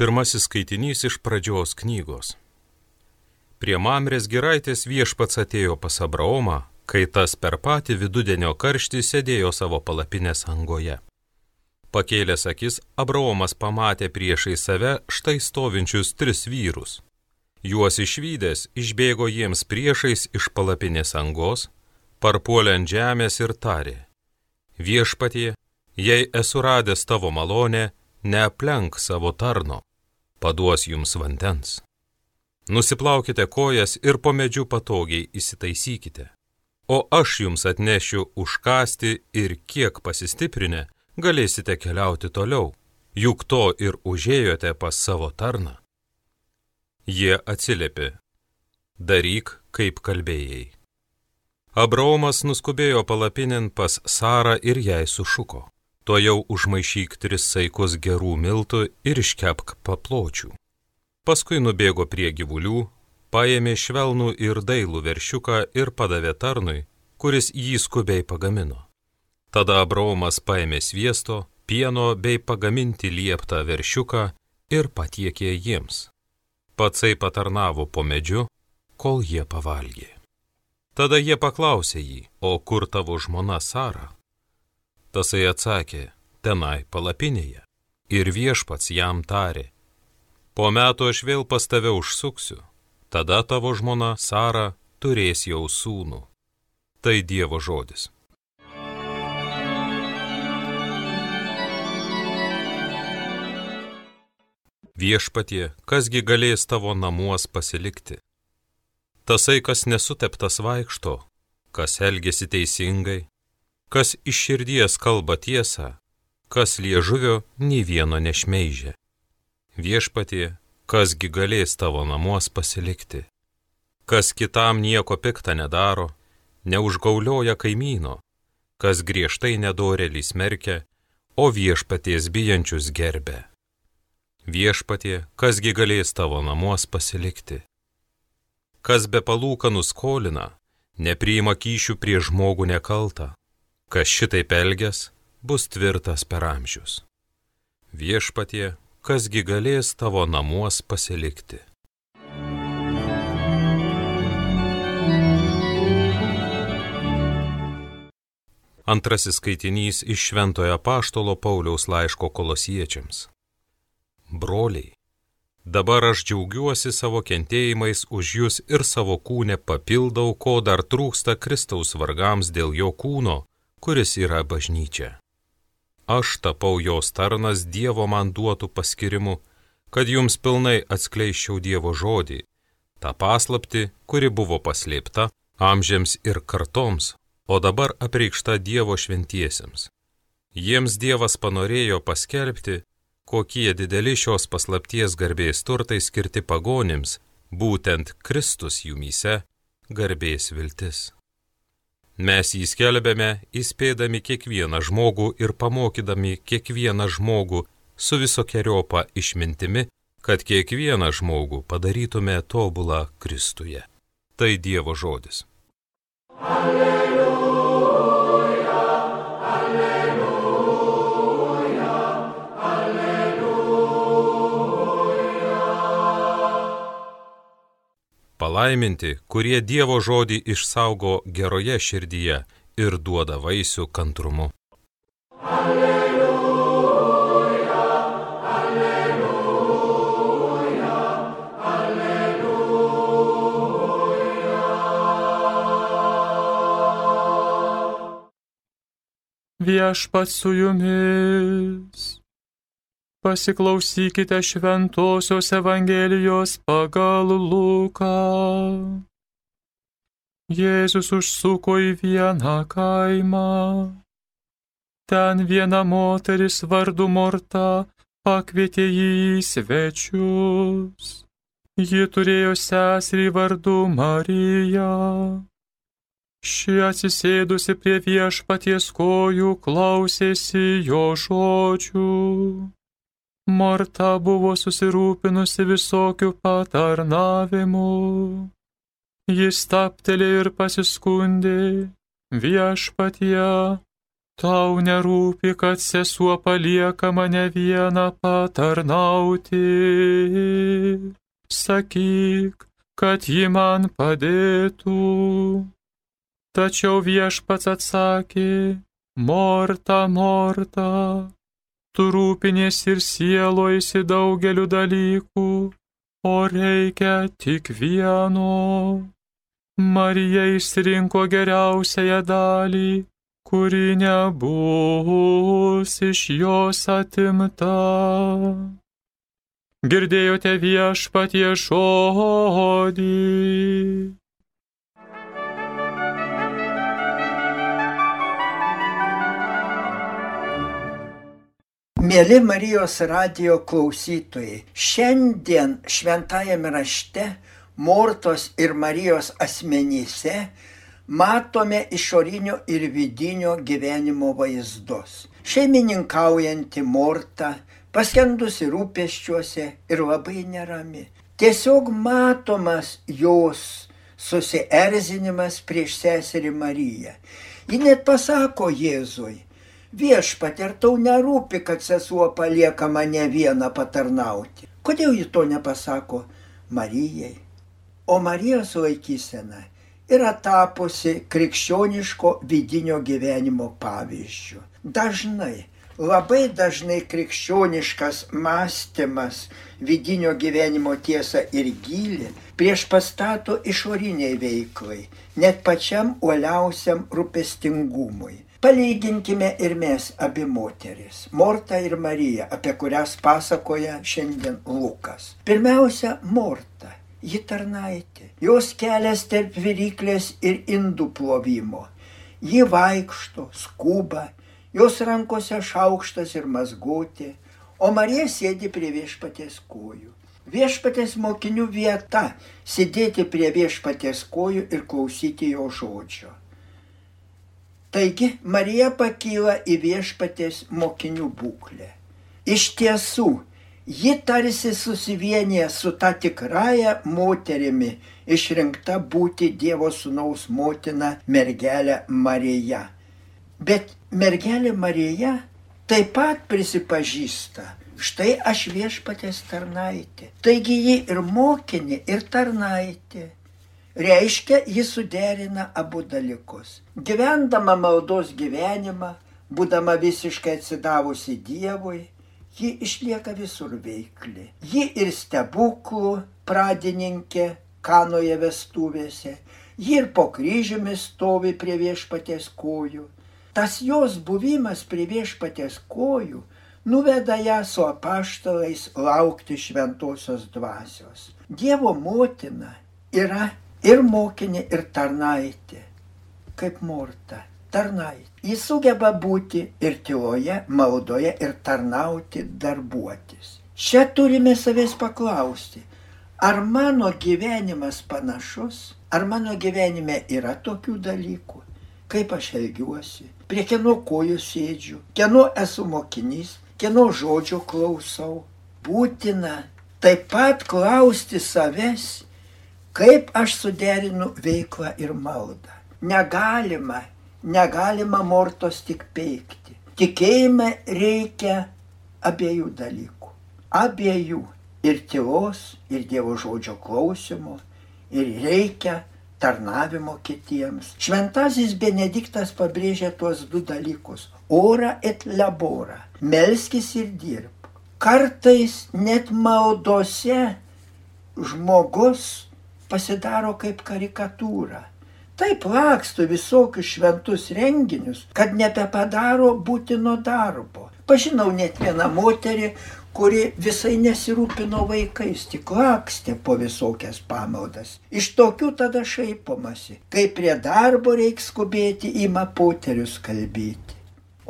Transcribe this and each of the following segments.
Pirmasis skaitinys iš pradžios knygos. Prie Mamrės giraitės viešpats atėjo pas Abraomą, kai tas per patį vidudienio karštį sėdėjo savo palapinės angoje. Pakėlęs akis, Abraomas pamatė priešai save štai stovinčius tris vyrus. Juos išvykęs išbėgo jiems priešais iš palapinės angos, parpuolė ant žemės ir tarė. Viešpatie, jei esu radęs tavo malonę, neaplenk savo tarno paduos jums vandens. Nusiplaukite kojas ir po medžių patogiai įsitaisykite. O aš jums atnešiu užkasti ir kiek pasistiprinę galėsite keliauti toliau, juk to ir užėjote pas savo tarną. Jie atsiliepė, daryk, kaip kalbėjai. Abraomas nuskubėjo palapinin pas Sarą ir jai sušuko to jau užmaišyk tris saikus gerų miltų ir iškepk papločių. Paskui nubėgo prie gyvulių, paėmė švelnų ir dailų veršiuką ir padavė tarnui, kuris jį skubiai pagamino. Tada Abraomas paėmė sviesto, pieno bei pagaminti lieptą veršiuką ir patiekė jiems. Patsai patarnavo po medžiu, kol jie pavalgė. Tada jie paklausė jį, o kur tavo žmona Sara? Tasai atsakė, tenai palapinėje. Ir viešpats jam tarė, po metų aš vėl pas tave užsuksiu, tada tavo žmona Sara turės jau sūnų. Tai Dievo žodis. Viešpatie, kasgi galės tavo namuos pasilikti? Tasai, kas nesuteptas vaikšto, kas elgesi teisingai, kas iš širdies kalba tiesą, kas liežuvio nei vieno nešmeižė. Viešpatie, kasgi galės tavo namuos pasilikti, kas kitam nieko piktą nedaro, neužgaulioja kaimyno, kas griežtai nedorelį smerkia, o viešpaties bijančius gerbė. Viešpatie, kasgi galės tavo namuos pasilikti. Kas be palūkanų skolina, nepriima kyšių prie žmogų nekaltą, Kas šitaip elges, bus tvirtas per amžius. Viešpatie, kasgi galės tavo namuos pasilikti. Antrasis skaitinys iš Šventojo Paštolo Pauliaus laiško kolosiečiams. Broliai, dabar aš džiaugiuosi savo kentėjimais už jūs ir savo kūnę papildau, ko dar trūksta Kristaus vargams dėl jo kūno, kuris yra bažnyčia. Aš tapau jos tarnas Dievo man duotų paskirimu, kad jums pilnai atskleiščiau Dievo žodį, tą paslapti, kuri buvo paslėpta amžiams ir kartoms, o dabar apreikšta Dievo šventiesiems. Jiems Dievas panorėjo paskelbti, kokie dideli šios paslapties garbės turtai skirti pagonims, būtent Kristus jumyse garbės viltis. Mes jį skelbėme, įspėdami kiekvieną žmogų ir pamokydami kiekvieną žmogų su visokiojopa išmintimi, kad kiekvieną žmogų padarytume tobulą Kristuje. Tai Dievo žodis. Alleluja. Palaiminti, kurie Dievo žodį išsaugo geroje širdyje ir duoda vaisių kantrumu. Alleluja, alleluja, alleluja. Viešpats su jumis. Pasiklausykite Šventojios Evangelijos pagal Luką. Jėzus užsuko į vieną kaimą. Ten viena moteris vardu Morta pakvietė jį į svečius. Ji turėjo seserį vardu Mariją. Ši atsisėdusi prie viešpaties kojų klausėsi jo žodžių. Morta buvo susirūpinusi visokių patarnavimų. Jis taptelė ir pasiskundė viešpatie, Tau nerūpi, kad sesuo palieka mane vieną patarnauti. Sakyk, kad ji man padėtų. Tačiau viešpats atsakė, Morta, Morta, tu rūpinės ir sieloisi daugeliu dalykų, o reikia tik vieno. Marija išsirinko geriausiąją dalį, kuri nebus iš jos atimta. Girdėjote viešpatie žodį. Mėly Marijos radio klausytojai, šiandien šventajame rašte Mortos ir Marijos asmenyse matome išorinio ir vidinio gyvenimo vaizdus. Šeimininkaujanti Morta, paskendusi rūpeščiuose ir labai nerami. Tiesiog matomas jos susierzinimas prieš seserį Mariją. Ji net pasako Jėzui, Viešpat, ar tau nerūpi, kad sesuo palieka mane vieną patarnauti? Kodėl ji to nepasako Marijai? O Marijos laikysena yra tapusi krikščioniško vidinio gyvenimo pavyzdžių. Dažnai, labai dažnai krikščioniškas mąstymas vidinio gyvenimo tiesą ir gilį prieš pastato išoriniai veiklai, net pačiam uoliausiam rūpestingumui. Palyginkime ir mes abi moteris, Morta ir Marija, apie kurias pasakoja šiandien Lukas. Pirmiausia, Morta, ji tarnaitė, jos kelias tarp viryklės ir indų plovimo. Ji vaikšto, skuba, jos rankose šaukštas ir mazgotė, o Marija sėdi prie viešpatės kojų. Viešpatės mokinių vieta - sėdėti prie viešpatės kojų ir klausyti jo žodžio. Taigi Marija pakyla į viešpatės mokinių būklę. Iš tiesų, ji tarsi susivienyje su ta tikrąją moterimi išrinkta būti Dievo Sūnaus motina mergelė Marija. Bet mergelė Marija taip pat prisipažįsta, štai aš viešpatės tarnaitė. Taigi ji ir mokinė, ir tarnaitė. Reiškia, jis suderina abu dalykus. Gyvendama maldos gyvenimą, būdama visiškai atsidavusi Dievui, ji išlieka visur veikli. Ji ir stebuklų pradininkė kanoje vestuvėse, ji ir po kryžiumi stovi prie viešpatės kojų. Tas jos buvimas prie viešpatės kojų nuveda ją su apaštalais laukti šventosios dvasios. Dievo motina yra ir mokinė, ir tarnaitė, kaip Morta, tarnaitė. Jis sugeba būti ir tyloje, maldoje, ir tarnauti, darbuotis. Čia turime savęs paklausti, ar mano gyvenimas panašus, ar mano gyvenime yra tokių dalykų, kaip aš elgiuosi, prie kieno kojų sėdžiu, kieno esu mokinys, kieno žodžio klausau. Būtina taip pat klausti savęs Kaip aš suderinu veiklą ir maldą? Negalima, negalima mortos tik peikti. Tikėjime reikia abiejų dalykų. Abiejų. Ir tylos, ir Dievo žodžio klausimo. Ir reikia tarnavimo kitiems. Šventasis Benediktas pabrėžia tuos du dalykus - orą et laborą. Melskis ir dirb. Kartais net maldose žmogus pasidaro kaip karikatūra. Taip laksto visokius šventus renginius, kad nebepadaro būtino darbo. Pažinau net vieną moterį, kuri visai nesirūpino vaikais, tik lakstė po visokias pamaldas. Iš tokių tada šaipomasi, kai prie darbo reiks skubėti, ima poterius kalbėti.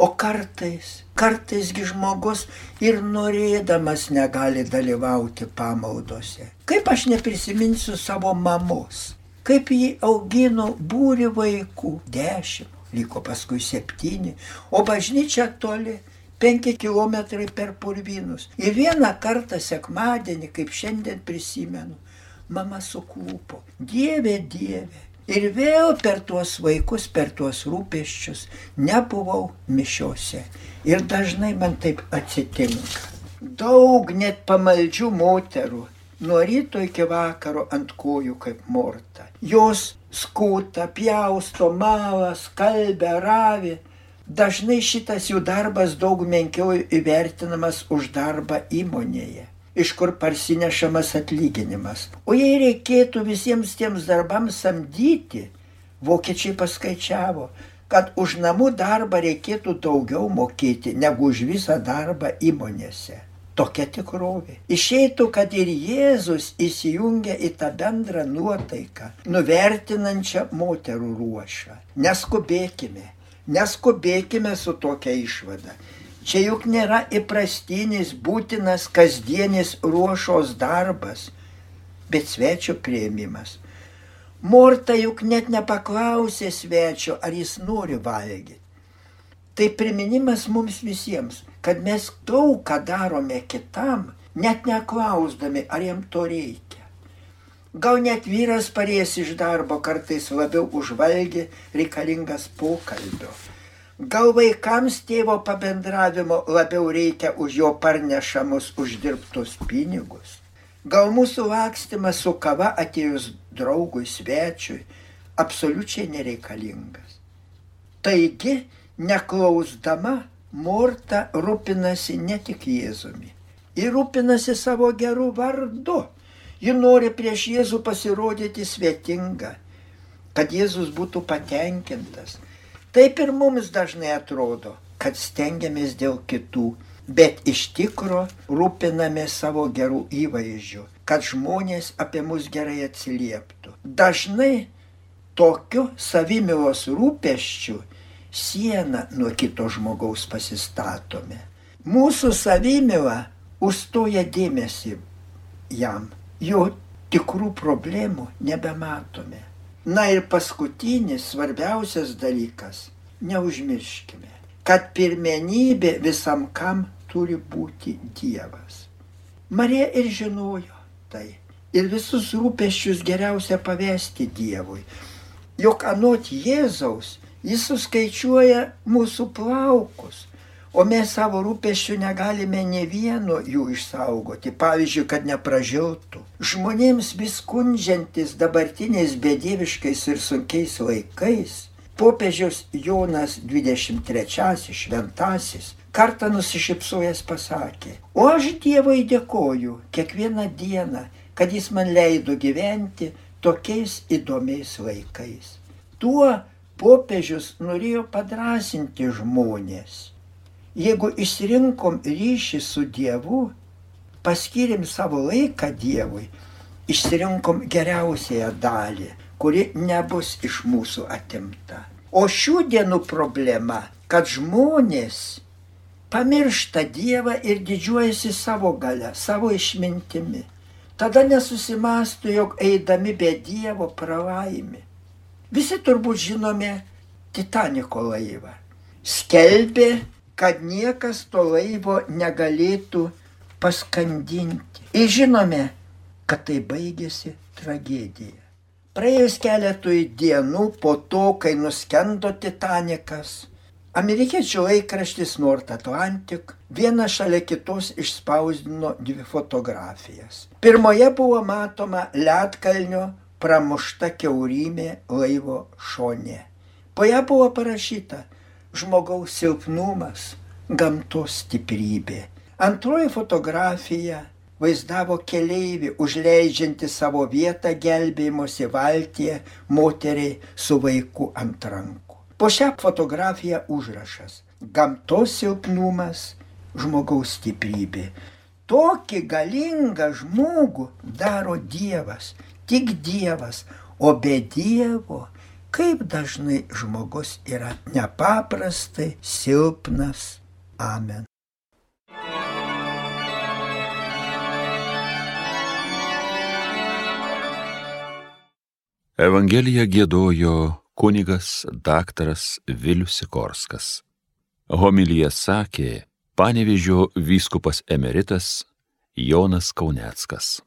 O kartais, kartaisgi žmogus ir norėdamas negali dalyvauti pamaldose. Kaip aš neprisiminsiu savo mamos, kaip jį augino būri vaikų, dešimt, liko paskui septyni, o bažnyčia toli, penki kilometrai per purvinus. Ir vieną kartą sekmadienį, kaip šiandien prisimenu, mama suklupo. Dieve, Dieve. Ir vėl per tuos vaikus, per tuos rūpeščius nebuvau mišiuose. Ir dažnai man taip atsitinka. Daug net pamaldžių moterų nuo ryto iki vakaro ant kojų kaip morta. Jos skūta, pjausto, malas, kalbė, ravi. Dažnai šitas jų darbas daug menkiau įvertinamas už darbą įmonėje, iš kur parsinešamas atlyginimas. O jei reikėtų visiems tiems darbams samdyti, vokiečiai paskaičiavo, kad už namų darbą reikėtų daugiau mokėti negu už visą darbą įmonėse tokia tikrovė. Išeitų, kad ir Jėzus įsijungia į tą bendrą nuotaiką, nuvertinančią moterų ruošą. Neskubėkime, neskubėkime su tokia išvada. Čia juk nėra įprastinis, būtinas, kasdienis ruošos darbas, bet svečio prieimimas. Morta juk net nepaklausė svečio, ar jis nori valgyti. Tai priminimas mums visiems, kad mes daug ką darome kitam, net neklausdami, ar jam to reikia. Gal net vyras parės iš darbo kartais labiau užvalgė reikalingas pokalbio. Gal vaikams tėvo pabendravimo labiau reikia už jo parnešamus uždirbtus pinigus. Gal mūsų lakstimas su kava atėjus draugui svečiui absoliučiai nereikalingas. Taigi, neklausdama, Morta rūpinasi ne tik Jėzumi, ji rūpinasi savo gerų vardu. Ji nori prieš Jėzų pasirodyti svetinga, kad Jėzus būtų patenkintas. Taip ir mums dažnai atrodo, kad stengiamės dėl kitų, bet iš tikro rūpinamės savo gerų įvaizdžių, kad žmonės apie mus gerai atsilieptų. Dažnai tokiu savimilos rūpeščiu sieną nuo kito žmogaus pasistatome. Mūsų savimėla užstoja dėmesį jam, jo tikrų problemų nebematome. Na ir paskutinis svarbiausias dalykas - neužmirškime, kad pirmenybė visam kam turi būti Dievas. Marija ir žinojo tai. Ir visus rūpeščius geriausia pavesti Dievui. Juk anot Jėzaus Jis suskaičiuoja mūsų plaukus, o mes savo rūpeščių negalime ne vieno jų išsaugoti, pavyzdžiui, kad nepražiltų. Žmonėms vis skundžiantis dabartiniais bedieviškais ir sunkiais laikais, popiežius Jonas 23 šventasis kartą nusišypsojęs pasakė, o aš Dievui dėkoju kiekvieną dieną, kad jis man leido gyventi tokiais įdomiais laikais. Tuo popiežius norėjo padrasinti žmonės. Jeigu išsirinkom ryšį su Dievu, paskirim savo laiką Dievui, išsirinkom geriausiąją dalį, kuri nebus iš mūsų atimta. O šių dienų problema, kad žmonės pamiršta Dievą ir didžiuojasi savo gale, savo išmintimi. Tada nesusimastų, jog eidami be Dievo pralaimi. Visi turbūt žinome Titaniko laivą. Skelbė, kad niekas to laivo negalėtų paskandinti. Ir žinome, kad tai baigėsi tragedija. Praėjus keletui dienų po to, kai nuskendo Titanikas, amerikiečių laikraštis North Atlantic vieną šalia kitos išspausdino dvi fotografijas. Pirmoje buvo matoma Lietkalnio pramušta keurymė laivo šonė. Po ją buvo parašyta žmogaus silpnumas, gamtos stiprybė. Antroji fotografija vaizdavo keleivį užleidžiantį savo vietą gelbėjimosi valtyje moteriai su vaiku ant rankų. Po šią fotografiją užrašas - gamtos silpnumas, žmogaus stiprybė. Tokį galingą žmogų daro Dievas tik Dievas, o be Dievo, kaip dažnai žmogus yra nepaprastai silpnas. Amen. Evangeliją gėdojo kunigas daktaras Vilius Sikorskas. Homilyje sakė panevižio vyskupas emeritas Jonas Kauneckas.